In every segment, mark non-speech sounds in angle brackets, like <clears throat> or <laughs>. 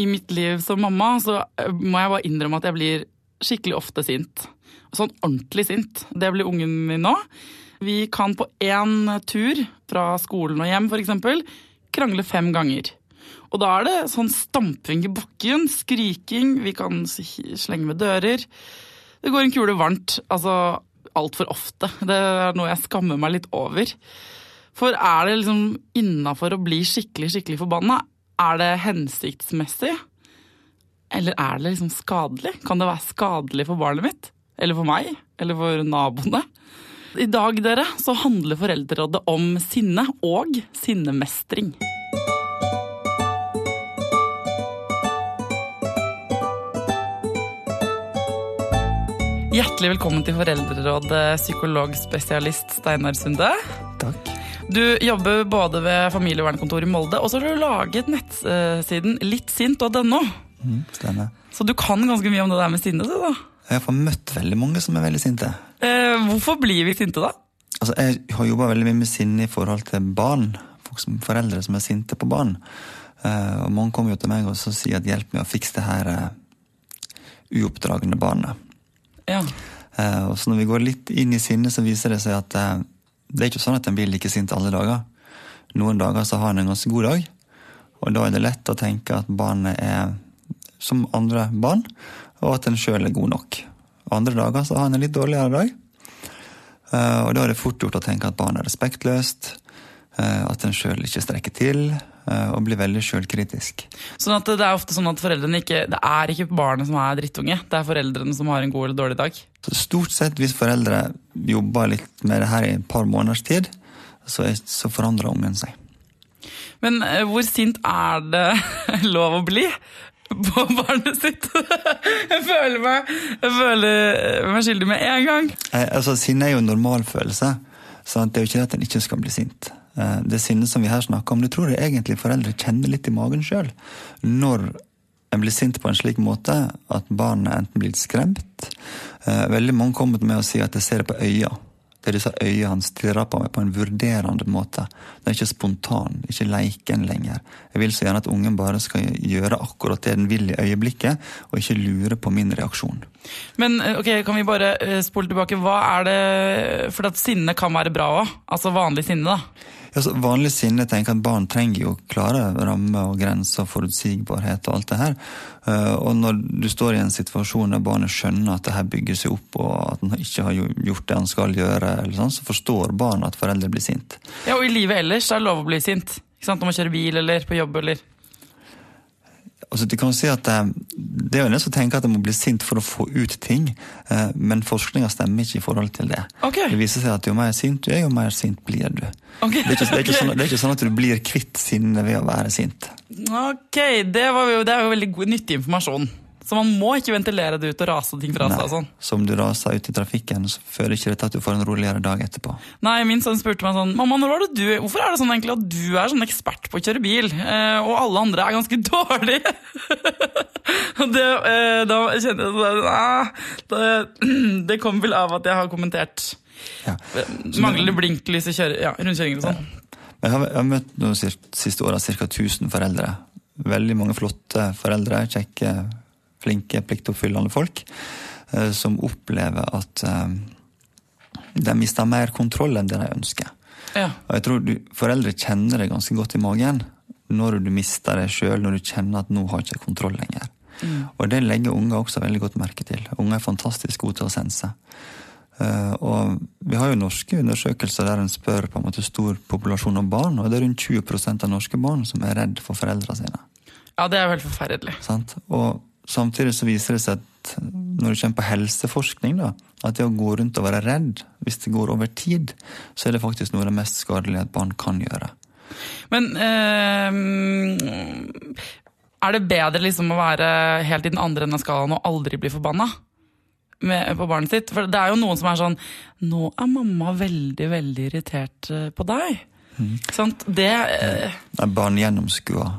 i mitt liv som mamma så eh, må jeg bare innrømme at jeg blir skikkelig ofte sint. Sånn ordentlig sint. Det blir ungen min nå. Vi kan på én tur fra skolen og hjem f.eks. krangle fem ganger. Og da er det sånn stamping i bakken, skriking, vi kan slenge med dører. Det går en kule varmt. Altså altfor ofte. Det er noe jeg skammer meg litt over. For er det liksom innafor å bli skikkelig, skikkelig forbanna? Er det hensiktsmessig? Eller er det liksom skadelig? Kan det være skadelig for barnet mitt? Eller for meg? Eller for naboene? I dag dere, så handler Foreldrerådet om sinne og sinnemestring. Hjertelig velkommen til Foreldrerådet, psykologspesialist Steinar Sunde. Takk. Du jobber både ved familievernkontoret i Molde, og så har du laget nettsiden littsint.no. Mm, stemmer. Så du kan ganske mye om det der med sinne, du da? Jeg har møtt veldig mange som er veldig sinte. Eh, hvorfor blir vi sinte, da? Altså, jeg har jobba veldig mye med sinne i forhold til barn. Folk som, foreldre som er sinte på barn. Eh, og Mange kommer jo til meg og sier at 'hjelp meg å fikse det her eh, uoppdragne barnet'. Ja. Eh, og så Når vi går litt inn i sinnet, så viser det seg at eh, det er ikke sånn at en blir like sint alle dager. Noen dager så har en en ganske god dag, og da er det lett å tenke at barnet er som andre barn, og at en sjøl er god nok. Andre dager så har en en litt dårligere dag, eh, og da er det fort gjort å tenke at barnet er respektløst, at en sjøl ikke strekker til, og blir veldig sjølkritisk. Sånn at det er ofte sånn at foreldrene ikke, Det er ikke barnet som er drittunge, det er foreldrene som har en god eller dårlig dag? Så stort sett, hvis foreldre jobber litt med det her i et par måneders tid, så, så forandrer ungen seg. Men eh, hvor sint er det <laughs> lov å bli på barnet sitt? <laughs> Jeg føler meg, jeg føler meg skyldig med en gang. Eh, altså, Sinne er jo en normalfølelse, så det er jo ikke det at en ikke skal bli sint. Eh, det sinnet som vi her snakker om, det tror jeg egentlig foreldre kjenner litt i magen sjøl. Når en blir sint på en slik måte at barnet enten blir skremt eh, Veldig mange kommer til meg og sier at jeg ser det på øya. Det er disse øya han stirrer på meg på en vurderende måte. Den er ikke spontan, ikke leiken lenger. Jeg vil så gjerne at ungen bare skal gjøre akkurat det den vil i øyeblikket, og ikke lure på min reaksjon. Men eh, ok, kan vi bare spole tilbake. Hva er det For at sinne kan være bra òg? Altså vanlig sinne, da? Ja, så vanlig sinne tenker at barn trenger jo klare rammer og grenser, forutsigbarhet og alt det her. Og når du står i en situasjon der barnet skjønner at det her bygger seg opp, og at han ikke har gjort det han skal gjøre, sånn, så forstår barnet at foreldre blir sint. Ja, og i livet ellers er det lov å bli sint. Ikke sant? Når man kjører bil eller på jobb eller Altså, du kan si at Det er jo en som tenker at en må bli sint for å få ut ting, men forskninga stemmer ikke i forhold til det. Okay. Det viser seg at jo mer sint du er, jo mer sint blir du. Okay. Det, er ikke, det, er ikke sånn, det, er ikke, sånn, at du blir kvitt sinnet ved å være sint. Ok, Det, jo, det er jo veldig god, nyttig informasjon. Så man må ikke ventilere det ut og rase ting fra seg. sånn. Som du raser ut i trafikken, så føler ikke det til at du får en roligere dag etterpå. Nei, Min sønn spurte meg sånn Mamma, når var det du, hvorfor er det sånn egentlig at du er sånn ekspert på å kjøre bil, eh, og alle andre er ganske <laughs> dårlige? det, eh, Da kjente jeg sånn ah, <clears throat> det, det kommer vel av at jeg har kommentert Ja. manglende blinklys i kjøre, ja, rundkjøringer og sånn. Jeg har, jeg har møtt de siste åra ca. 1000 foreldre. Veldig mange flotte foreldre. Kjekke, flinke, pliktoppfyllende folk. Eh, som opplever at eh, de mister mer kontroll enn det de ønsker. Ja. Og jeg tror du, Foreldre kjenner det ganske godt i magen når du mister det sjøl, når du kjenner at 'nå har jeg ikke kontroll lenger'. Mm. Og det legger unger også veldig godt merke til. Unger er fantastisk gode til å sense. Uh, og Vi har jo norske undersøkelser der en spør på en måte stor populasjon av barn, og det er rundt 20% av norske barn som er redd for foreldrene sine. Ja, det er jo helt forferdelig. Sant? Og Samtidig så viser det seg at når det kommer på helseforskning, da, at det å gå rundt og være redd, hvis det går over tid, så er det faktisk noe av det mest skadelige et barn kan gjøre. Men eh, er det bedre liksom å være helt i den andre enden av skalaen og aldri bli forbanna? på barnet sitt. For det er jo noen som er sånn Nå er mamma veldig, veldig irritert på deg. Mm. Sant? Det eh... Barn gjennomskua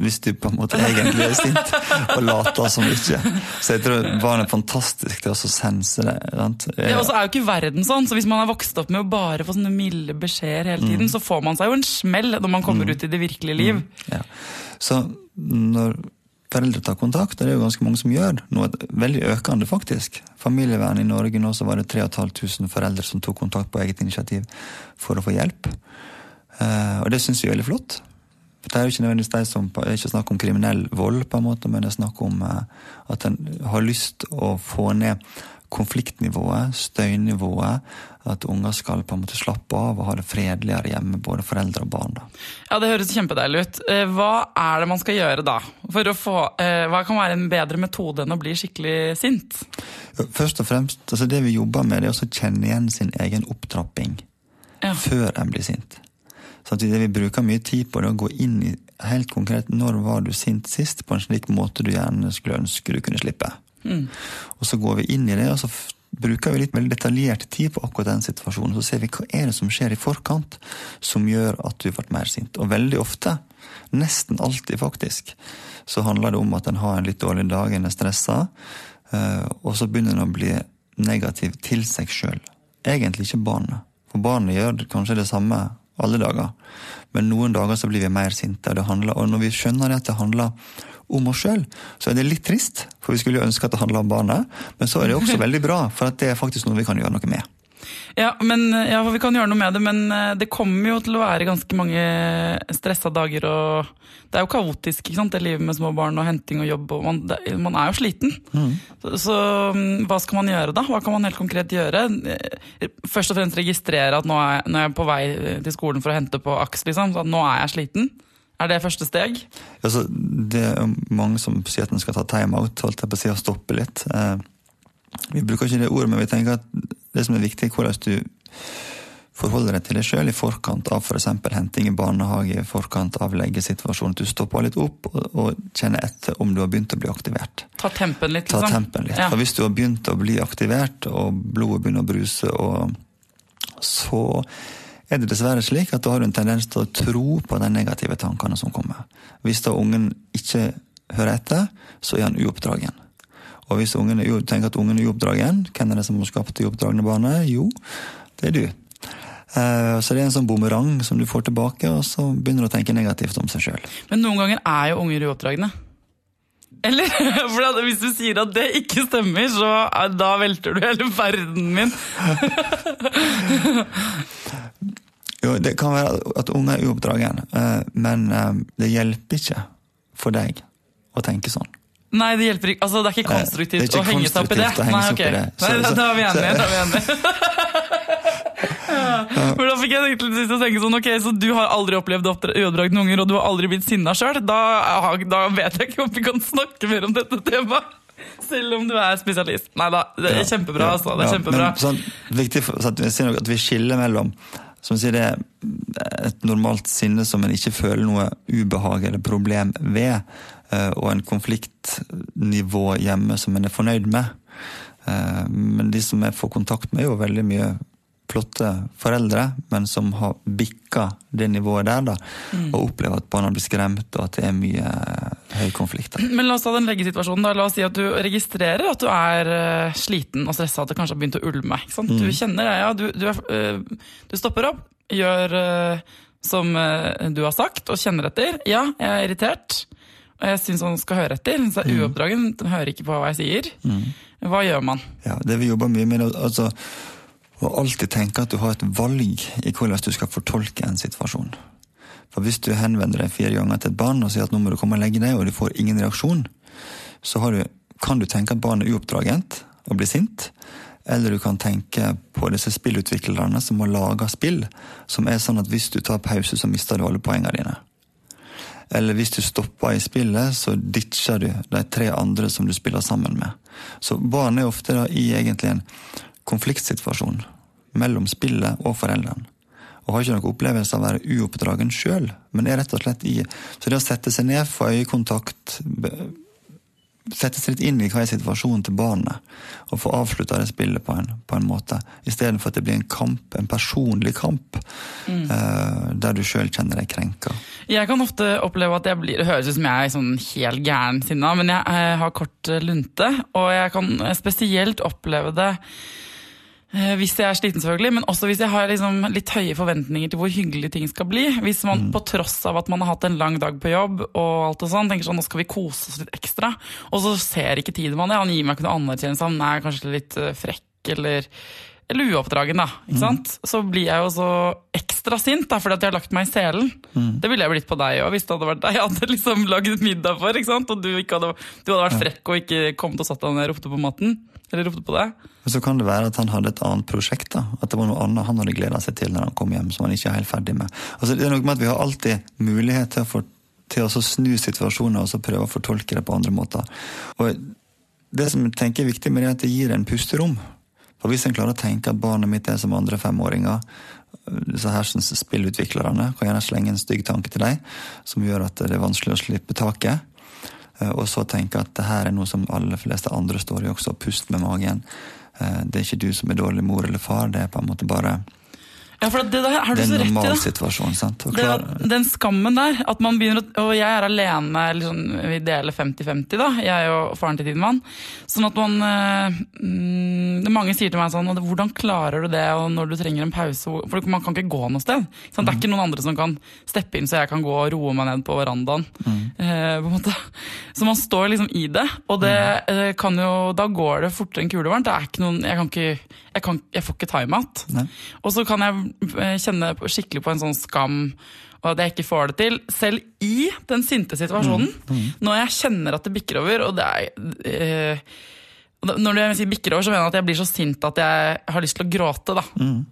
hvis du på en måte egentlig er sint og later som ikke. Så jeg tror barn er fantastisk til å sense det. Sant? Ja, og så er jo ikke verden sånn, så hvis man har vokst opp med å bare få sånne milde beskjeder hele tiden, mm. så får man seg jo en smell når man kommer mm. ut i det virkelige liv. Mm. Ja. Så når foreldre tar kontakt, og det er jo ganske mange som gjør. Noe veldig økende, faktisk. Familievern i Norge nå så var det 3500 foreldre som tok kontakt på eget initiativ for å få hjelp. Eh, og det syns vi er veldig flott. For Det er jo ikke nødvendigvis de som, det er ikke snakk om kriminell vold, på en måte, men det er snakk om eh, at en har lyst å få ned konfliktnivået, støynivået. At unger skal på en måte slappe av og ha det fredeligere hjemme, både foreldre og barn. da. Ja, Det høres kjempedeilig ut. Eh, Hva er det man skal gjøre da? For å få, eh, hva kan være en bedre metode enn å bli skikkelig sint? Først og fremst, altså Det vi jobber med, det er å kjenne igjen sin egen opptrapping Ja. før en blir sint. Så at vi bruker mye tid på, det å gå inn i helt konkret når var du sint sist, på en slik måte du gjerne skulle ønske du kunne slippe. Og så går vi inn i det, og så bruker vi litt veldig detaljert tid på akkurat den situasjonen. Så ser vi hva er det som skjer i forkant som gjør at du ble mer sint. Og veldig ofte, nesten alltid faktisk, så handler det om at en har en litt dårlig dag, en er stressa, eh, og så begynner en å bli negativ til seg sjøl. Egentlig ikke barnet. For barnet gjør kanskje det samme alle dager. Men noen dager så blir vi mer sinte. Det handler, og når vi skjønner at det handler om oss sjøl, så er det litt trist. For vi skulle jo ønske at det handla om barnet. Men så er det også <laughs> veldig bra, for det er faktisk noe vi kan gjøre noe med. Ja, men, ja, vi kan gjøre noe med det, men eh, det kommer jo til å være ganske mange stressa dager. og Det er jo kaotisk, ikke sant? det livet med små barn og henting og jobb. og Man, det, man er jo sliten. Så, så mm, hva skal man gjøre da? Hva kan man helt konkret gjøre? Eh, Først og fremst registrere at nå er, jeg- nå er jeg på vei til skolen for å hente på AKS. Liksom, så at nå er jeg sliten. Er det første steg? Altså, det er mange som sier at en skal ta time-out, holdt jeg på å si, og stoppe litt. Eh, vi bruker ikke det ordet, men vi tenker at det som er viktig, er hvordan du forholder deg til deg sjøl i forkant av f.eks. For henting i barnehage, i forkant av leggesituasjonen. Du stopper litt opp og, og kjenner etter om du har begynt å bli aktivert. Ta tempen litt, Ta liksom. tempen litt. Ja. For hvis du har begynt å bli aktivert, og blodet begynner å bruse, og så er det dessverre slik at da har du en tendens til å tro på de negative tankene som kommer. Hvis da ungen ikke hører etter, så er han uoppdragen. Og hvis ungen er, tenker at ungen er uoppdragen, hvem er det som har skapt det uoppdragne barnet? Jo, det er du. Eh, Så det er en sånn bumerang som du får tilbake, og så begynner du å tenke negativt om seg sjøl. Men noen ganger er jo unger uoppdragne. Eller? <laughs> For hvis du sier at det ikke stemmer, så da velter du hele verden min. <laughs> Jo, det kan være at unger er uoppdragen, eh, men eh, det hjelper ikke for deg å tenke sånn. Nei, det hjelper ikke. Altså, det er ikke konstruktivt Det er ikke å henge seg opp i det. Nei, ok. Nei, da, da er vi enige. Da er vi enige. <laughs> ja. For fikk jeg til å tenke sånn, ok, så du har aldri opplevd oppdra- uoppdragne unger, og du har aldri blitt sinna sjøl. Da, da vet jeg ikke om vi kan snakke mer om dette temaet. Selv om du er spesialist. Nei da, det er kjempebra. Altså. Det er ja, kjempebra. Men, sånn, viktig for, så at vi at vi skiller mellom som sier det er et normalt sinne som en ikke føler noe ubehag eller problem ved, og en konfliktnivå hjemme som en er fornøyd med. Eh, Men de som jeg får kontakt med, er jo veldig mye flotte foreldre, men som har bikka det nivået der, da, Mm. og opplever at barna blir skremt, og at det er mye eh, høykonflikter. Men la oss ta den leggesituasjonen. da. La oss si at du registrerer at du er eh, sliten og stressa, at det kanskje har begynt å ulme. Ikke sant? Mm. Du kjenner det, ja. Du, du, er, eh, du stopper opp, gjør eh, som eh, du har sagt, og kjenner etter. Ja, jeg er irritert. Og jeg syns han skal høre etter. Så Mm. er uoppdragen, den hører ikke på hva jeg sier. Hva gjør man? Ja, det vi jobber mye med, altså, å alltid tenke at du har et valg i hvordan du skal fortolke en situasjon. For hvis du henvender deg fire ganger til et barn og sier at nå må du komme og legge deg, og du får ingen reaksjon, så har du, kan du tenke at barnet er uoppdragent og blir sint. Eller du kan tenke på disse spillutviklerne som har laga spill som er sånn at hvis du tar pause, så mister du alle poengene dine. Eller hvis du stopper i spillet, så ditcher du de tre andre som du spiller sammen med. Så barn er ofte da i egentlig en konfliktsituasjon mellom spillet og foreldrene. Og har ikke noen opplevelse av å være uoppdragen sjøl, men er rett og slett i Så det å sette seg ned, få øyekontakt, sette seg litt inn i hva er situasjonen til barnet, og få avslutta det spillet på en, på en måte, istedenfor at det blir en kamp, en personlig kamp, eh, der du sjøl kjenner deg krenka. Jeg kan ofte oppleve at jeg blir, det høres ut som jeg er sånn helt gæren sinna, men jeg eh, har kort eh, lunte, og jeg kan eh, spesielt oppleve det Eh, Hvis jeg er sliten, selvfølgelig, men også hvis jeg har liksom litt høye forventninger til hvor hyggelig ting skal bli. Hvis man på tross av at man har hatt en lang dag på jobb og alt og sånn, tenker sånn nå skal vi kose oss litt ekstra, og så ser ikke Tidemann det. Han gir meg ikke noe anerkjennelse, han er kanskje litt frekk eller, eller uoppdragen, da. ikke sant? Så blir jeg jo så ekstra sint da, fordi at jeg har lagt meg i selen. Det ville jeg blitt på deg òg, hvis det hadde vært deg jeg hadde liksom lagd middag for. ikke sant? Og du, ikke hadde, du hadde vært frekk og ikke kommet og satt deg ned og ropte på maten. Eller ropte på deg. Men så kan det være at han hadde et annet prosjekt. da, At det var noe annet han hadde gleda seg til når han kom hjem, som han ikke er helt ferdig med. Altså, det er noe med at Vi har alltid mulighet til å, for, til å snu situasjoner og så prøve å fortolke det på andre måter. Og Det som jeg tenker er viktig med det, er at det gir en pusterom. For Hvis en klarer å tenke at barnet mitt er som andre femåringer, så her syns spillutviklerne kan gjerne slenge en stygg tanke til deg, som gjør at det er vanskelig å slippe taket. Eh, Og så tenke at det her er noe som alle fleste andre står i også, pust med magen. Eh, Det er ikke du som er dårlig mor eller far, det er på en måte bare Ja, for det der har du så er rett i. det. situasjon. sant? Det, den skammen der, at man begynner å Og jeg er alene, sånn, vi deler 50-50, da, jeg og faren til Tidemann. Sånn at man mm, det Mange sier til meg sånn Hvordan klarer du det og når du trenger en pause? For man kan ikke gå noe sted. Sant? Det er ikke noen andre som kan steppe inn, så jeg kan gå og roe meg ned på verandaen. Eh, på en måte. Så man står liksom i det, og det eh, kan jo Da går det fortere enn kulevarmt. Det er ikke noen Jeg kan ikke Jeg, kan, jeg får ikke time-out. Og så kan jeg kjenne på- skikkelig på en sånn skam og at jeg ikke får det til. Selv i den sinte situasjonen. Når jeg kjenner at det bikker over, og det er eh, da- Når du bikker over, så mener jeg at jeg blir så sint at jeg har lyst til å gråte. da.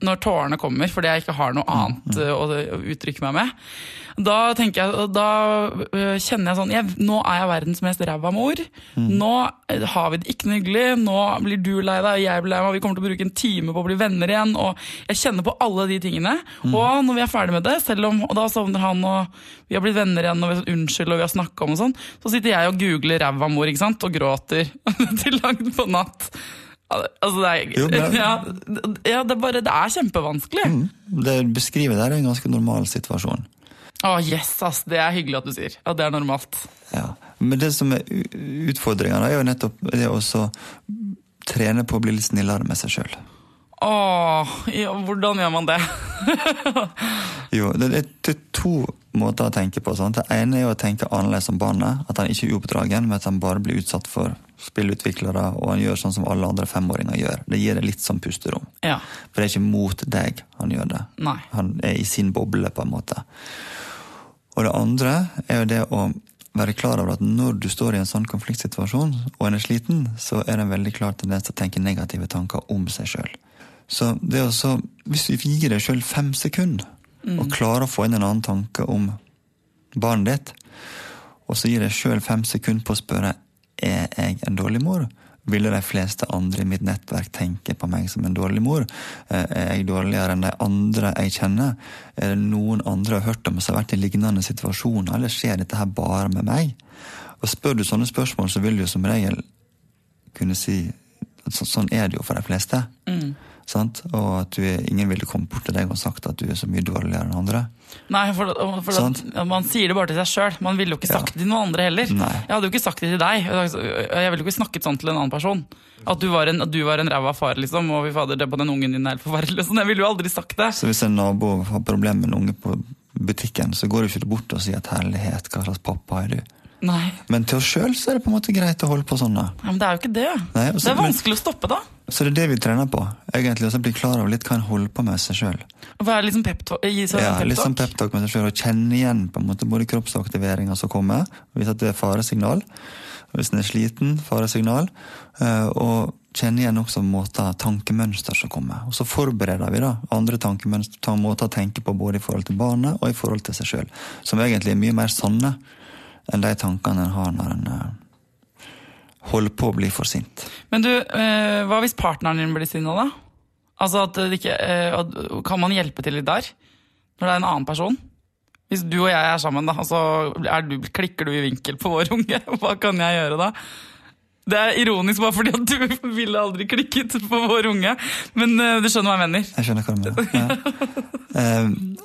Når tårene kommer, fordi jeg ikke har noe annet mm. å, å uttrykke meg med. Da jeg, da øh, kjenner jeg sånn jeg, Nå er jeg verdens mest ræva mor. Nå eh, har vi det ikke noe hyggelig. Nå blir du lei deg, og jeg blir lei meg. Vi kommer til å bruke en time på å bli venner igjen. og Jeg kjenner på alle de tingene. Og når vi er ferdig med det, selv om og da sovner han, og vi har blitt venner igjen, og vi har unnskyld, og vi har snakka om og sånn, så sitter jeg og googler ræva mor ikke sant? og gråter <laughs> til langt på natt. Altså, det er, Jo, men- ja, ja, det, er bare, det er kjempevanskelig. det beskriver der er en ganske normal situasjon. Å, yes, ass. Det er hyggelig at du sier. at det er normalt. Ja. Men det som er utfordringa, er jo nettopp det å trene på å bli litt snillere med seg sjøl. Åh, ja, hvordan gjør man det? <laughs> Jo, det det er to måter å tenke på. Sant? Det ene er å tenke annerledes om barnet. At han ikke er uoppdragen, men at han bare blir utsatt for spillutviklere, og han gjør sånn som alle andre femåringer gjør. Det gir det litt sånn pusterom. Ja. For det er ikke mot deg han gjør det. Nei. Han er i sin boble, på en måte. Og det andre er jo det å være klar over at når du står i en sånn konfliktsituasjon, og en er sliten, så er det en veldig klar tendens til å tenke negative tanker om seg sjøl. Så det er også, hvis du gir deg sjøl fem sekunder, og klarer å få inn en annen tanke om barnet ditt, og så gir deg sjøl fem sekunder på å spørre er jeg en dårlig mor, ville de fleste andre i mitt nettverk tenke på meg som en dårlig mor? Eh, Er jeg dårligere enn de andre jeg kjenner? Er det noen andre jeg har hørt om som har vært i lignende situasjoner, eller skjer dette her bare med meg? Og Spør du sånne spørsmål, så vil du jo som regel kunne si at så, sånn er det jo for de fleste. Sant? Og at du ingen ville kommet bort til deg og sagt at du er så mye dårligere enn andre. Nei, for, for at, man sier det bare til seg sjøl. Man ville jo ikke Ja. sagt det til noen andre heller. Nei. Jeg hadde jo ikke sagt det til deg. Jeg ville jo ikke snakket sånn til en annen person. At du var en, at du var en ræva far, liksom, og vi fader, det på den ungen din er helt forferdelig. Sånn. Jeg ville jo aldri sagt det. Så hvis en nabo har problemer med en unge på butikken, så går du ikke bort og sier at 'herlighet, hva slags pappa er du'? Nei, Men til oss sjøl er det på en måte greit å holde på sånn. da. ja, men det er jo ikke det. Nei, også, det er vanskelig å stoppe, da. Så det er det vi trener på. egentlig, Og bli klar over litt hva en holder på med seg sjøl. Å være liksom. Gi seg Ja, litt sånn pep-talk. peptalk med seg sjøl, og kjenne igjen på en måte både kroppsaktiveringa som kommer, hvis det er faresignal. Hvis en er sliten, faresignal. eh, Og kjenne igjen også måter, tankemønster som kommer. Og så forbereder vi da andre tankemønster, ta- måter å tenke på både i forhold til barnet og i forhold til seg sjøl. Som egentlig er mye mer sanne enn de tankene en har når en eh, holder på å bli for sint. Men du, eh, hva hvis partneren din blir sinna, da? Altså at det ikke, eh, Kan man hjelpe til litt der? Når det er en annen person? Hvis du og jeg er sammen, da, og så du, klikker du i vinkel på vår unge, <laughs> hva kan jeg gjøre da? Det er ironisk bare fordi at du <laughs> ville aldri klikket på vår unge, men du skjønner hva jeg mener. Jeg skjønner hva du mener. Ja.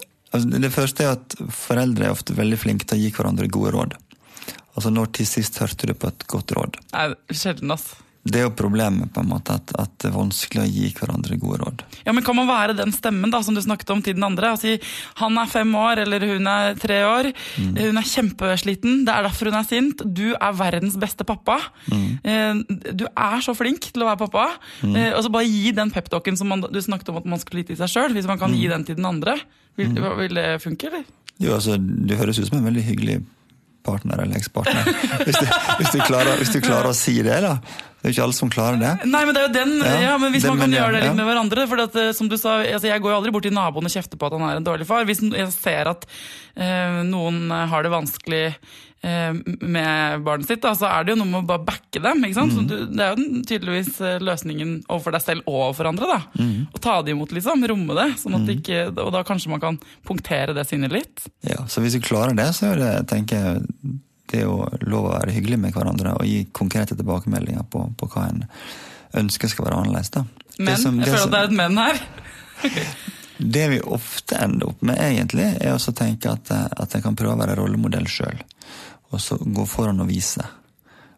<laughs> Altså, det første er at foreldre er ofte veldig flinke til å gi hverandre gode råd. Altså Når til sist hørte du på et godt råd? Nei, sjelden, ass. det er jo problemet, på en måte, at, at, det er vanskelig å gi hverandre gode råd. Ja, men Kan man være den stemmen da, som du snakket om til den andre? og si Han er fem år, eller hun er tre år. Mm. Hun er kjempesliten, det er derfor hun er sint. Du er verdens beste pappa. Mm. Eh, du er så flink til å være pappa. Mm. Eh, og så bare gi den peptalken som man, du snakket om at man skulle gi til seg sjøl. Hvis man kan gi mm. den til den andre. Vil, mm. vil det funke, eller? Jo, altså, Det høres ut som en veldig hyggelig partner eller ekspartner. Hvis, hvis, hvis, du klarer å si det, da. Det er jo ikke alle som klarer det. Nei, men det er jo den, ja, ja men Hvis den, man kan men, gjøre det litt ja. med hverandre for at, eh, som du sa, altså, Jeg går jo aldri bort til naboen og kjefter på at han er en dårlig far. Hvis jeg ser at eh, noen har det vanskelig med barnet sitt, da, så er det jo noe med å bare backe dem. ikke sant? Mm. Du, det er jo tydeligvis eh, løsningen overfor deg selv og overfor andre. da. Mm. Å ta det imot, liksom. Romme det. sånn at mm. ikke, Og da kanskje man kan punktere det sinnet litt. Ja, så hvis du klarer det, så er det tenker jeg, det er jo lov å være hyggelig med hverandre og gi konkrete tilbakemeldinger på, på hva en ønsker skal være annerledes. da. Men? Som, jeg føler at det er et men her. det vi ofte ender opp med, egentlig, er å tenke at, at jeg kan prøve å være rollemodell sjøl. Og så gå foran og vise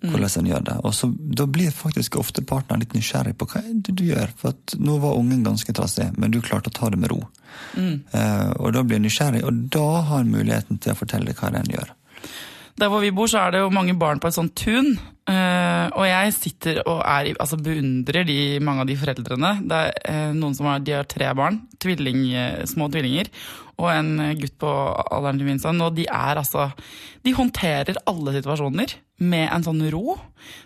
hvordan en gjør det. Og så, Da blir faktisk ofte partneren litt nysgjerrig på hva det du gjør. For at nå var ungen ganske trassig, men du klarte å ta det med ro. Mm. Uh, og da blir en nysgjerrig, og da har han muligheten til å fortelle hva en gjør. Der hvor vi bor, så er det jo mange barn på et sånt tun. Uh, og jeg sitter og er, altså beundrer de, mange av de foreldrene. Det er uh, noen som har, de har tre barn, tvilling, uh, små tvillinger, og en gutt på alderen til min sønn. Og de er altså De håndterer alle situasjoner med en sånn ro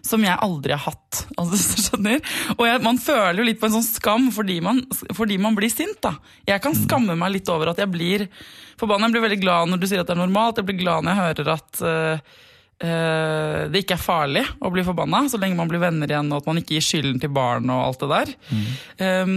som jeg aldri har hatt. <laughs> Altså, skjønner? Og jeg, man føler jo litt på en sånn skam fordi man, fordi man blir sint. da. Jeg kan skamme meg litt over at jeg blir forbanna. Jeg blir veldig glad når du sier at det er normalt. Jeg blir glad når jeg hører at det ikke er farlig å bli forbanna, så lenge man blir venner igjen og at man ikke gir skylden til barn og alt det der. Mm. Um,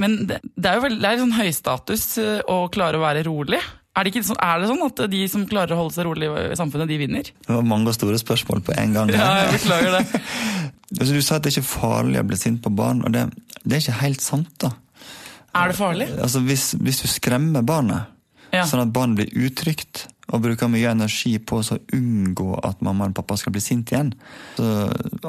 men det, det, er jo veldig, det er sånn høystatus uh, å klare å være rolig. Er det, sånn, er det, sånn, at de som klarer å holde seg rolig i samfunnet, de vinner? Det var mange store spørsmål på en gang. Ja, jeg beklager det. <laughs> altså, du sa at det ikke er farlig å bli sint på barn, og det, det er ikke helt sant. da. Er det farlig? Altså, hvis, hvis du skremmer barnet, ja. Sånn at barnet blir utrygt og bruker mye energi på å unngå at mamma og pappa skal bli sint igjen. Så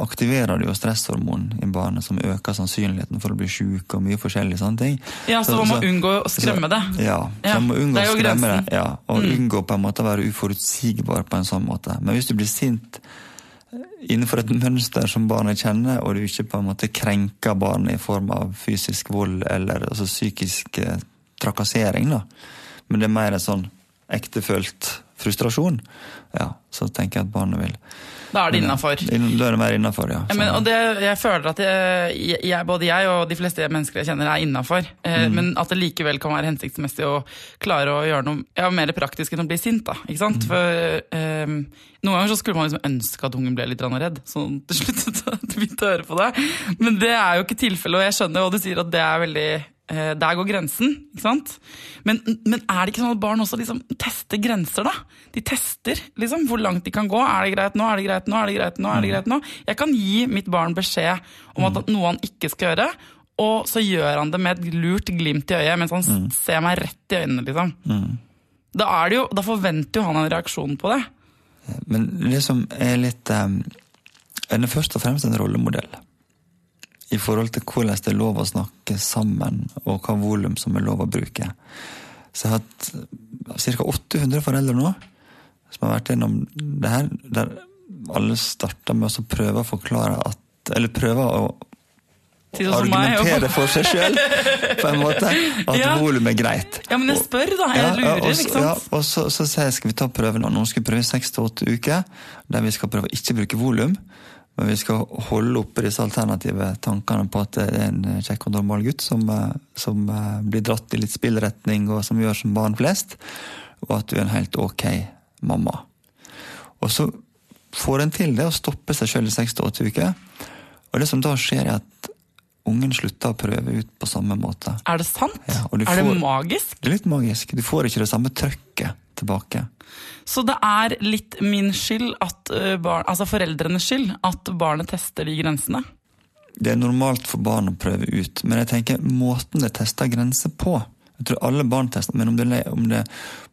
aktiverer det jo stresshormon i barnet som øker sannsynligheten for å bli sjuk og mye forskjellig sånne ting. Ja, Så, man må så, unngå å skremme det? Ja, så man må unngå å skremme det. Ja, og mm. unngå på en måte å være uforutsigbar på en sånn måte. Men hvis du blir sint innenfor et mønster som barnet kjenner, og du ikke på en måte krenker barnet i form av fysisk vold eller altså psykisk trakassering, da, men det er mer sånn ektefølt frustrasjon, ja, så tenker jeg at barnet vil da er det innafor. Da er det mer innafor, ja. men, og det, jeg føler at jeg, jeg, både jeg og de fleste mennesker jeg kjenner, er innafor. Eh, mm. Men at det likevel kan være hensiktsmessig å klare å gjøre noe ja, mer praktisk enn å bli sint. da, ikke sant? Mm. For eh, Noen ganger så skulle man liksom ønske at ungen ble litt redd, sånn til slutt <laughs> begynte å høre på det. Men det er jo ikke tilfellet, og jeg skjønner jo, og du sier at det er veldig der går grensen. ikke sant? Men, men, er det ikke sånn at barn også liksom tester grenser, da? De tester liksom hvor langt de kan gå. Er det greit nå? Er det greit nå? Er det greit nå? Er det greit nå? Jeg kan gi mitt barn beskjed om at mm. noe han ikke skal gjøre, og så gjør han det med et lurt glimt i øyet mens han mm. ser meg rett i øynene, liksom. Mm. Da, jo, da, forventer jo han en reaksjon på det. Men det som er litt um, Er det først og fremst en rollemodell? I forhold til hvordan det er lov å snakke sammen, og hva volum som er lov å bruke. Så jeg har hatt ca. 800 foreldre nå som har vært gjennom det her, der alle starta med å prøve å forklare at Eller prøve å argumentere for seg sjøl, på en måte. At ja. volum er greit. Ja, men jeg spør, da. Jeg lurer, ja, og, ikke sant. Ja, og så, så sier jeg skal vi ta prøven nå. noen skal prøve seks til åtte uker, der vi skal prøve å ikke bruke volum. Men vi skal holde oppe disse alternative tankene på at det er en kjekk og normal gutt som, eh, som eh, blir dratt i litt spillretning, og som gjør som barn flest, og at du er en helt ok mamma. Og så får en til det å stoppe seg sjøl i seks til åtte uker. Og det som da skjer, er at ungen slutter å prøve ut på samme måte. Er det sant? Ja, er får, det magisk? Det er litt magisk. Du får ikke det samme trøkket tilbake. Så det er litt min skyld, eh, barn, altså foreldrenes skyld, at barnet tester de grensene? Det er normalt for barn å prøve ut, men jeg tenker måten det tester grenser på Jeg tror alle barn tester, men om det, om det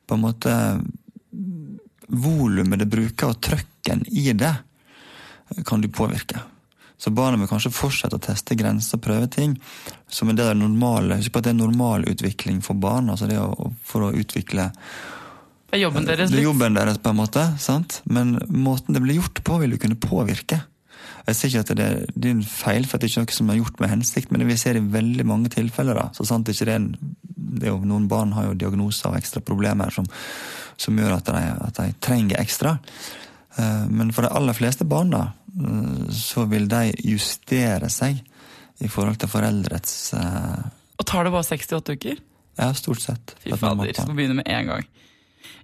på en måte volumet det bruker, og trøkken i det, kan du påvirke. Så barnet vil kanskje fortsette å teste grenser og prøve ting som er det normale. Husk på at det er normal utvikling for barn. altså det å, For å utvikle Det er jobben deres det er jobben deres, på en måte. sant? Men måten det blir gjort på, vil jo kunne påvirke. Jeg sier ikke at det er din feil, for det er ikke noe som er gjort med hensikt, men vi ser i veldig mange tilfeller. da, så sant ikke det er en, det er jo, Noen barn har jo diagnoser og ekstra problemer som, som gjør at de, at de trenger ekstra. Eh, Men for de aller fleste barn da, eh, så vil de justere seg i forhold til foreldrets eh, Og tar det bare 68 uker? Ja, stort sett. Fy fader, skal begynne med en gang.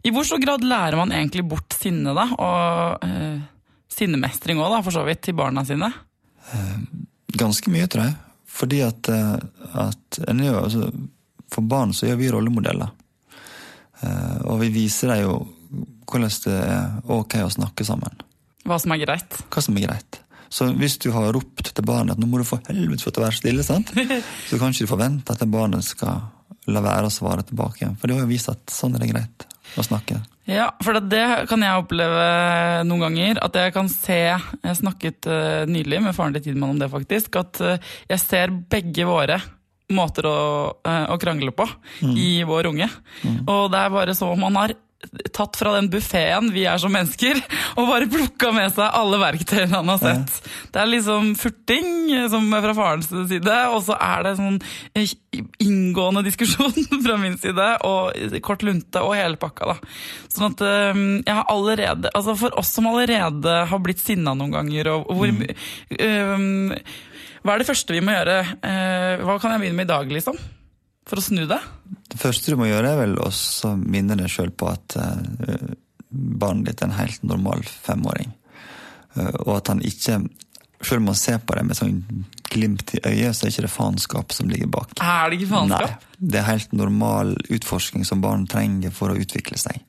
I hvor stor grad lærer man egentlig bort sinne, da? Og eh, sinnemestring òg, for så vidt, til barna sine? Ganske mye, tror jeg. Fordi at, eh, at en jo, altså, For barn så gjør vi rollemodeller. Eh, Og vi viser dem jo hvordan det er ok å snakke sammen. Hva som er greit? Hva som er greit. Så hvis du har ropt til barnet at nå må du for helvete få å være stille, sant? <laughs> så kan ikke du forvente at barnet skal la være å svare tilbake igjen. For det har jo vist at sånn er det greit å snakke. Ja, for det, kan jeg oppleve noen ganger. At jeg kan se Jeg snakket uh, nylig med faren til Tidemann om det, faktisk. At eh, jeg ser begge våre måter å, eh, å krangle på i vår unge. Og det er bare så man har tatt fra den buffeen vi er som mennesker, og bare plukka med seg alle verktøyene han har sett. Det er liksom furting eh, som fra farens side, og så er det sånn eh, inngående diskusjon <laughs> fra min side, og kort lunte og hele pakka, da. Sånn at eh, jeg har allerede Altså for oss som allerede har blitt sinna noen ganger, og hvor eh, Hva er det første vi må gjøre? Uh, hva kan jeg begynne med i dag, liksom? For å snu det? Det første du må gjøre, er vel å minne deg sjøl på at eh, barnet ditt er en helt normal femåring. Eh, og at han ikke Selv om man ser på det med sånn glimt i øyet, så er det ikke det faenskap som ligger bak. Er det ikke faenskap? Nei, det er helt normal utforsking som barn trenger for å utvikle seg.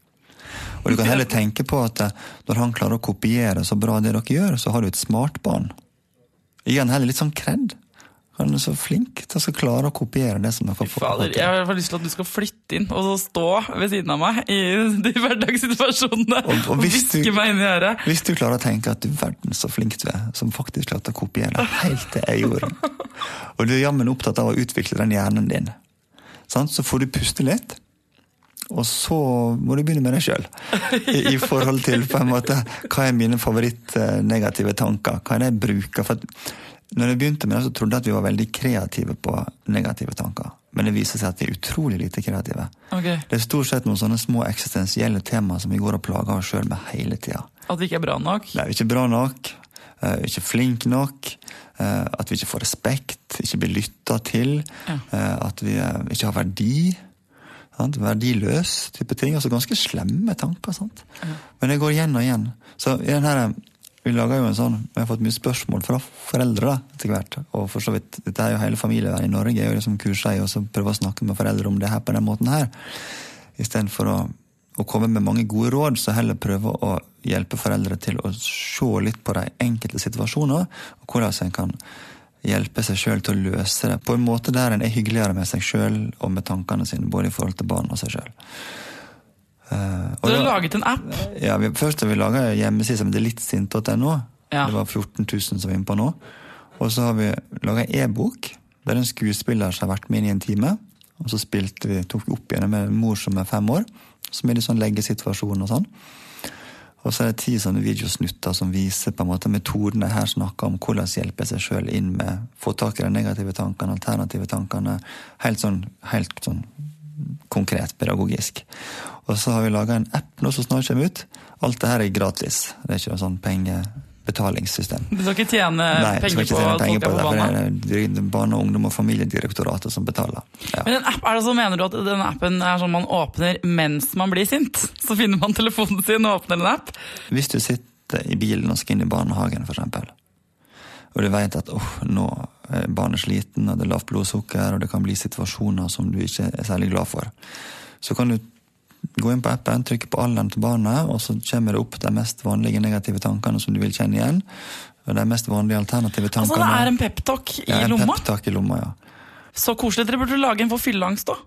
Og du kan heller tenke på at eh, når han klarer å kopiere så bra det dere gjør, så har du et smart barn. Han heller litt sånn kred. Han er så flink til å klare å kopiere det som er får fader, jeg har lyst til at du skal flytte inn og så stå ved siden av meg i de hverdagssituasjonene Og- og hvis du- meg inn i øret. Hvis du klarer å tenke at du verden så flink du er, som faktisk klarte å kopiere <laughs> helt til jeg gjorde. Og du er jammen opptatt av å utvikle den hjernen din. Så får du puste litt, og så må du begynne med deg sjøl. I, I forhold til på en måte, hva er mine favoritt-negative tanker. Hva er det jeg bruker? For at når jeg begynte med det, så trodde jeg at vi var veldig kreative på negative tanker. Men det viser seg at vi er utrolig lite kreative. Okay. Det er stort sett noen sånne små eksistensielle temaer som vi går og plager oss sjøl med hele tida. At vi ikke er bra nok. Nei, vi er ikke bra nok, eh, ikke flinke nok, eh, at vi ikke får respekt, ikke blir lytta til, Ja. eh, at vi ikke har verdi. Sant? Verdiløs type ting. Altså ganske slemme tanker. sant? Men det går igjen og igjen. Så i den her, vi laga jo en sånn, vi har fått mye spørsmål fra foreldre etter hvert. Og for så vidt, dette er jo hele familien i Norge, er jo liksom kursa i å prøve å snakke med foreldre om det her på den måten her. Istedenfor å, å komme med mange gode råd, så heller prøve å hjelpe foreldre til å se litt på de enkelte situasjoner, og hvordan en kan hjelpe seg sjøl til å løse det på en måte der en er hyggeligere med seg sjøl og med tankene sine, både i forhold til barn og seg sjøl. Du har laget en app. Ja, vi, først har vi laga hjemmeside som heter littsint.no. Ja. Det var 14 000 som var inne på nå. Og så har vi laga e-bok, der en skuespiller som har vært med inn i en time. Og så spilte vi, tok vi opp igjen med en mor som er fem år, som er i sånn leggesituasjon og sånn. Og så er det ti sånne videosnutter som viser på en måte metodene her snakker om hvordan hjelpe seg sjøl inn med få tak i de negative tankene, alternative tankene. Helt sånn, helt sånn konkret pedagogisk. Og så har vi laga en app nå som snart kommer ut. Alt det her er gratis. Det er ikke noe sånn pengebetalingssystem. Du skal ikke tjene Nei, penger ikke tjene på, penger på, på det, for det er Barne-, ungdom- og familiedirektoratet som betaler. Ja. Men en app, er det så Mener du at denne appen er sånn man åpner mens man blir sint? Så finner man telefonen sin og åpner en app? Hvis du sitter i bilen og skal inn i barnehagen, eksempel, og du vet at oh, nå er barnet sliten, og det er lavt blodsukker, og det kan bli situasjoner som du ikke er særlig glad for, så kan du gå inn på appen, trykke på alderen til barnet, og så kommer det opp de mest vanlige negative tankene som du vil kjenne igjen. Og de mest vanlige alternative tankene. Altså Det er en peptalk i Ja, en lomma? peptalk i lomma, ja. Så koselig. Dere burde lage en for fylleangst òg.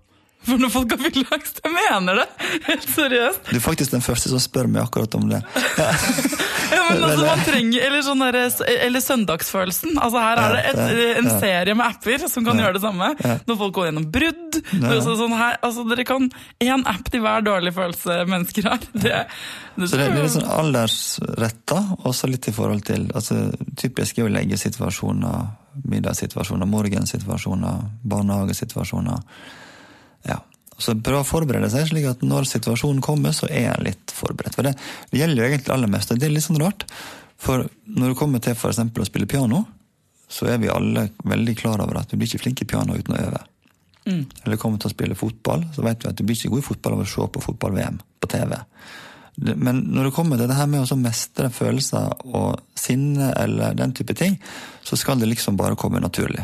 For når folk har villaks. jeg mener det! Helt seriøst. Du er faktisk den første som spør meg akkurat om det. <laughs> Ja, men altså, man trenger, eller, sånn der, eller søndagsfølelsen. Altså, her er det et, en serie med apper som kan gjøre det samme. Når folk går gjennom brudd. Sånn her, altså, dere kan Én app til hver dårlig følelse mennesker har. <laughs> Det, det, så det, det er litt sånn aldersretta, også litt i forhold til altså, Typisk er jo leggesituasjoner, middagssituasjoner, morgensituasjoner, barnehagesituasjoner. Så prøve å forberede seg, slik at når situasjonen kommer, så er en litt forberedt. For det, det gjelder jo egentlig aller mest, og det er litt sånn rart. For når det kommer til f.eks. å spille piano, så er vi alle veldig klar over at du blir ikke flink i piano uten å øve. Mm. Eller kommer til å spille fotball, så vet vi at du blir ikke god i fotball av å se på fotball-VM på TV. Men når det kommer til det her med å mestre følelser og sinne eller den type ting, så skal det liksom bare komme naturlig.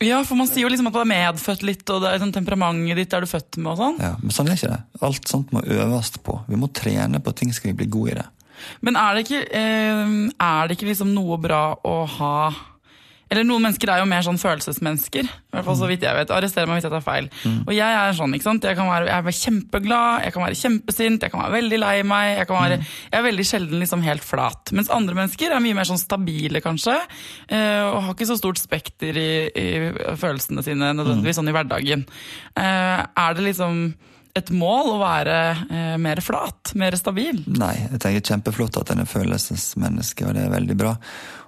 Ja, for man sier jo liksom at du er medfødt litt, og det er sånn temperamentet ditt er du født med og sånn. Ja, Men sånn er ikke det. Alt sånt må øves på. Vi må trene på ting skal vi bli gode i det. Men er det ikke, eh, er det ikke liksom noe bra å ha eller noen mennesker er jo mer sånn følelsesmennesker. I hvert fall så vidt jeg vet. Arrester meg hvis jeg tar feil. Mm. Og jeg er sånn, ikke sant. Jeg kan være, jeg er kjempeglad, jeg kan være kjempesint, jeg kan være veldig lei meg. Jeg, være, mm. jeg er veldig sjelden liksom helt flat. Mens andre mennesker er mye mer sånn stabile, kanskje. Eh, og har ikke så stort spekter i, i følelsene sine nødvendigvis mm. sånn i hverdagen. Eh, er det liksom et mål å være eh, mer flat, mer stabil? Nei, jeg tenker kjempeflott at en er følelsesmenneske, og det er veldig bra.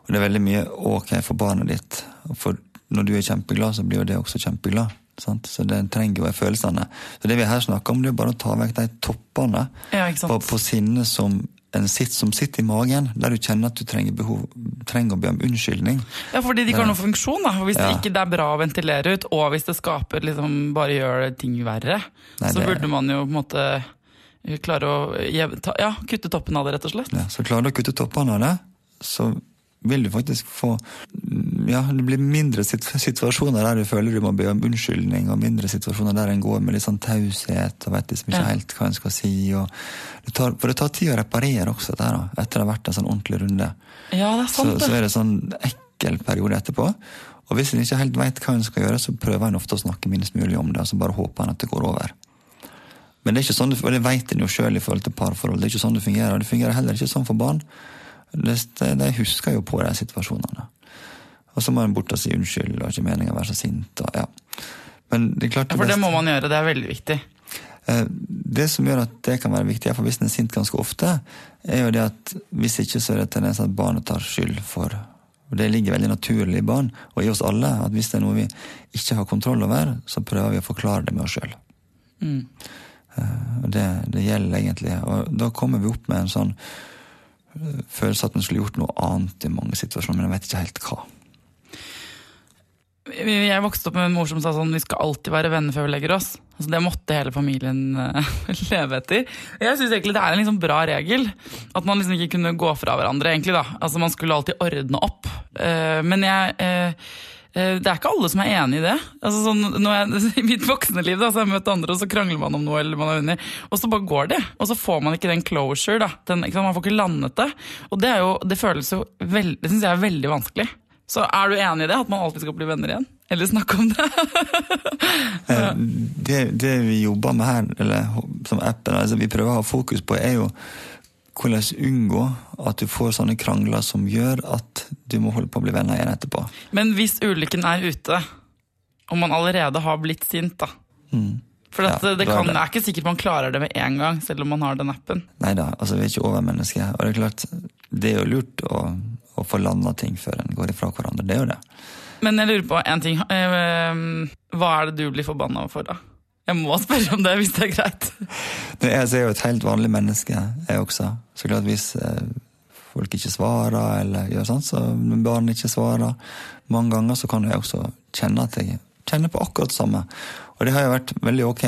Og det er veldig mye ok for barnet ditt. For når du er kjempeglad, så blir jo det også kjempeglad. Sant? Så det trenger jo følelsene. Så det vi her snakker om, det er bare å ta vekk de toppene ja, på, på sinne som en sitt som sitter i magen, der du kjenner at du trenger, behov, trenger å be om unnskyldning. Ja, fordi de ikke har noen funksjon. da. Hvis ja. det ikke er bra å ventilere ut, og hvis det skaper liksom, bare gjør ting verre, Nei, så det... burde man jo på en måte klare å ja, kutte toppen av det, rett og slett. Ja, Så klarer du å kutte toppen av det, så vil du faktisk få ja, Det blir mindre situasjoner der du føler du må be om unnskyldning, og mindre situasjoner der en går med litt sånn taushet og vet liksom ikke helt hva en skal si. Det tar, for det tar tid å reparere også dette, da, etter det har vært en sånn ordentlig runde. Ja, det er sant, så, så er det sånn ekkel periode etterpå. Og hvis en ikke helt vet hva en skal gjøre, så prøver en ofte å snakke minst mulig om det, og så bare håper en at det går over. Men det er ikke sånn, og det vet en jo sjøl i forhold til parforhold. Det er ikke sånn det fungerer. Det fungerer heller ikke sånn for barn. De husker jo på de situasjonene. Og så må en bort og si unnskyld, og ikke meninga å være så sint. Og, ja. Men det er klart det ja, For det må man gjøre, det er veldig viktig. Eh, det som gjør at det kan være viktig, for hvis en er sint ganske ofte, er jo det at hvis ikke så er det tendens at barnet tar skyld for og Det ligger veldig naturlig i barn, og i oss alle, at hvis det er noe vi ikke har kontroll over, så prøver vi å forklare det med oss sjøl. Mm. Eh, det, det gjelder egentlig. Og da kommer vi opp med en sånn følelse at en skulle gjort noe annet i mange situasjoner, men jeg vet ikke helt hva. Jeg vokste opp med en mor som sa sånn vi skal alltid være venner før vi legger oss. Altså, det måtte hele familien uh, <laughs> leve etter. Jeg syns egentlig det er en liksom bra regel. At man liksom ikke kunne gå fra hverandre. egentlig da. Altså Man skulle alltid ordne opp. Uh, men jeg uh, det er ikke alle som er enig i det. Altså sånn, jeg, <laughs> I mitt voksne liv da, så har jeg møtt andre, og så krangler man om noe, eller man er uenig, og så bare går det. Og så får man ikke den closure. da. Den, man får ikke landet det. Og det, jo, det føles jo veld, det synes jeg er veldig vanskelig. Så er du enig i det? At man alltid skal bli venner igjen? Eller snakke om det? <laughs> Eh, det, det vi jobber med her, eller som appen, altså vi prøver å ha fokus på, er jo hvordan unngå at du får sånne krangler som gjør at du må holde på å bli venner igjen etterpå. Men hvis ulykken er ute, og man allerede har blitt sint, da mm. For ja, det, kan, det. er ikke sikkert man klarer det med en gang, selv om man har den appen. Nei da, altså vi er ikke overmennesker. Og det er klart, det er jo lurt å, å få landa ting før en går ifra hverandre. Det er jo det. Men jeg lurer på en ting. Eh, hva er det du blir forbanna for, da? Jeg må spørre om det, hvis det er greit. Jeg er jo et helt vanlig menneske, jeg også. Så klart hvis eh, folk ikke svarer, eller gjør sånn, så barn ikke svarer mange ganger, så kan jeg også kjenne at jeg kjenner på akkurat det samme. Og det har jo vært veldig ok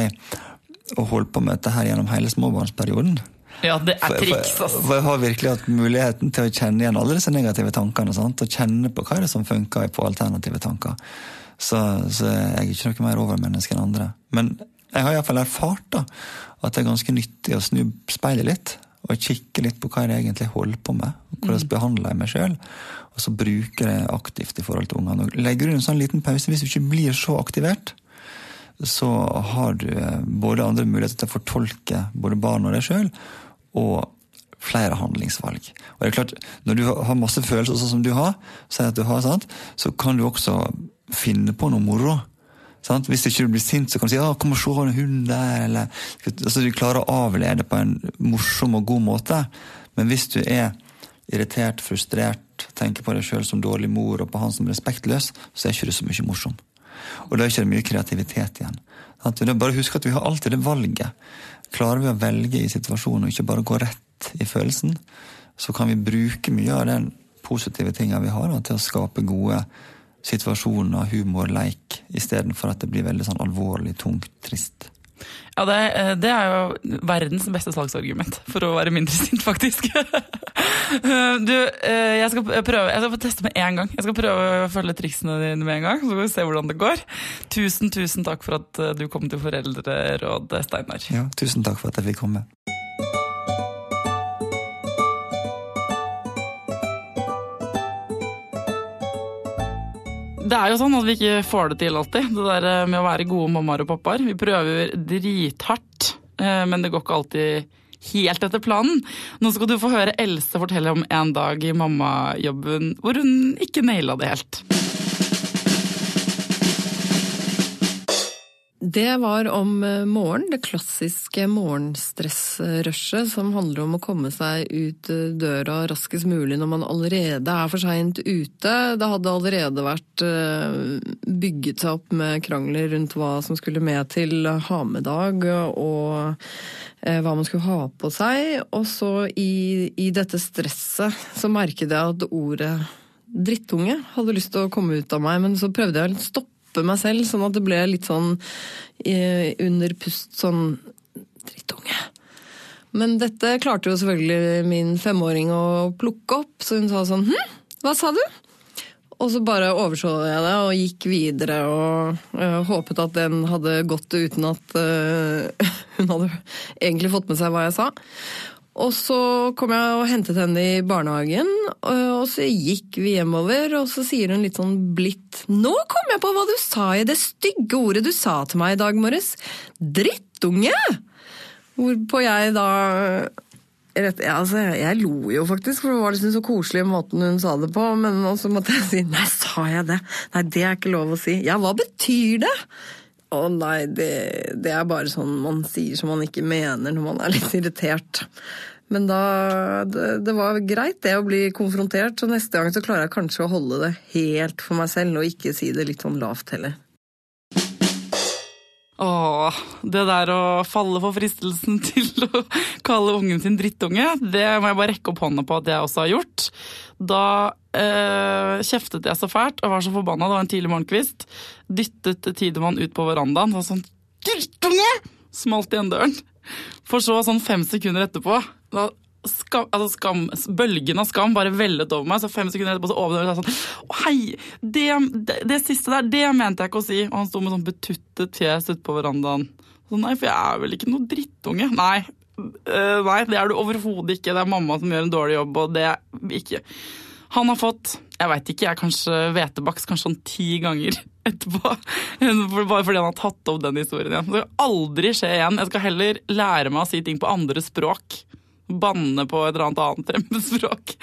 å holde på med dette her gjennom hele småbarnsperioden. Ja, det er triks, altså. For, jeg har virkelig hatt muligheten til å kjenne igjen alle disse negative tankene. Sant? Og kjenne på hva er det som funker på alternative tanker. Så, så jeg er ikke noe mer overmenneske enn andre. Men jeg har iallfall erfart da, at det er ganske nyttig å snu speilet litt. Og kikke litt på hva jeg egentlig holder på med. Hvordan mm. behandler jeg meg sjøl? Og så bruker jeg aktivt i forhold til ungene. Legger du en sånn liten pause hvis du ikke blir så aktivert, så har du eh, både andre muligheter til å fortolke både barn og deg sjøl, og flere handlingsvalg. Og det er klart, Når du har masse følelser sånn som du har, at du har sant, så kan du også finne på noe moro. Sant? Hvis ikke du blir sint, så kan du si ja, 'kom og se en hunden der', eller altså, Du klarer å avlede på en morsom og god måte. Men hvis du er irritert, frustrert, tenker på deg sjøl som dårlig mor og på han som respektløs, så er ikke det så mye morsom. Og da er ikke det mye kreativitet igjen. Sant? Bare Husk at vi har alltid det valget. Klarer vi å velge i situasjonen og ikke bare gå rett i følelsen, så kan vi bruke mye av den positive tinga vi har, til å skape gode situasjoner, humor, leik, istedenfor at det blir veldig sånn alvorlig, tungt, trist. Ja, det, eh, det, er jo verdens beste salgsargument for å være mindre sint, faktisk. <laughs> du, eh, jeg skal prøve, jeg skal teste med én gang. Jeg skal prøve å følge triksene dine med en gang, så skal vi se hvordan det går. Tusen, tusen takk for at eh, du kom til Foreldreråd, Steinar. Ja, tusen takk for at jeg fikk komme. Det er jo sånn at vi ikke får det til alltid, det der eh, med å være gode mammaer og pappaer. Vi prøver drithardt, eh, men det går ikke alltid helt etter planen. Nå skal du få høre Else fortelle om en dag i mammajobben hvor hun ikke naila det helt. Det var om eh, morgenen, det klassiske morgenstressrushet som handler om å komme seg ut eh, døra raskest mulig når man allerede er for seint ute. Det hadde allerede vært eh, bygget seg opp med krangler rundt hva som skulle med til ha-med-dag, og hva man skulle ha på seg. Og så i, i dette stresset så merket jeg at ordet drittunge hadde lyst til å komme ut av meg, men så prøvde jeg å stoppe stoppe meg selv, sånn at det ble litt sånn under pust sånn Drittunge. Men dette klarte jo selvfølgelig min femåring å plukke opp, så hun sa sånn Hm, hva sa du? Og så bare overså jeg det og gikk videre og øh, håpet at den hadde gått uten at øh, <laughs> hun hadde egentlig fått med seg hva jeg sa. Og så kom jeg og hentet henne i barnehagen, og så gikk vi hjemover, og så sier hun litt sånn blidt Nå kom jeg på hva du sa i det stygge ordet du sa til meg i dag morges! Drittunge! Hvorpå jeg da rett, ja, altså, jeg, lo jo faktisk, for det var liksom så koselig måten hun sa det på. Men så måtte jeg si nei, sa jeg det? Nei, det er ikke lov å si. Ja, hva betyr det? Å nei, det, det, er bare sånn man sier som man ikke mener når man er litt irritert. Men da det, det, var greit det å bli konfrontert, så neste gang så klarer jeg kanskje å holde det helt for meg selv, og ikke si det litt sånn lavt heller. Åh, det der å falle for fristelsen <laughs> til å kalle ungen sin drittunge, det må jeg bare rekke opp hånda på at jeg også har gjort. Da eh, kjeftet jeg så fælt og var så forbanna. Det var en tidlig morgenkvist. Dyttet Tidemann ut på verandaen og sånn 'Drittunge!' smalt igjen døren. For så, sånn fem sekunder etterpå, da skam, altså skam, bølgen av skam bare vellet over meg. Så fem sekunder etterpå så åpnet jeg sånn hei! Det, det, det, siste der, det mente jeg ikke å si. Og han sto med sånn betuttet fjes ute på verandaen. Så nei, for jeg er vel ikke noe drittunge. Nei, uh, nei det er du overhodet ikke. Det er mamma som gjør en dårlig jobb, og det er ikke Han har fått, jeg veit ikke, jeg kanskje hvetebaks kanskje sånn ti ganger <laughs> etterpå. Bare fordi han har tatt opp den historien igjen. Det skal aldri skje igjen. Jeg skal heller lære meg å si ting på andre språk banne på et eller annet annet fremmedspråk.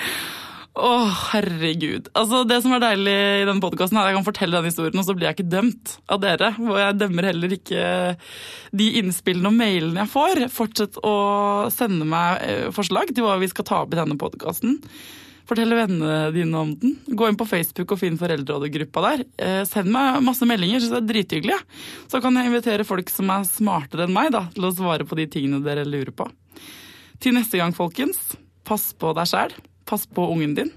Å, herregud. Altså, Det som er deilig i denne podkasten, er at jeg kan fortelle den historien, og så blir jeg ikke dømt av dere. Og jeg dømmer heller ikke de innspillene og mailene jeg får. Fortsett å sende meg eh, forslag til hva vi skal ta opp i denne podkasten. Fortell vennene dine om den. Gå inn på Facebook og finn foreldrerådegruppa der. Eh, send meg masse meldinger, syns det er drithyggelig. Så kan jeg invitere folk som er smartere enn meg da, til å svare på de tingene dere lurer på. Til neste gang, folkens, pass på deg sjæl, pass på ungen din,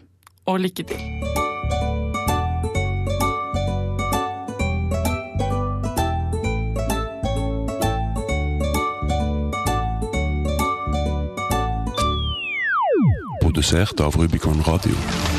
og lykke til. Produsert av Rubicon Radio.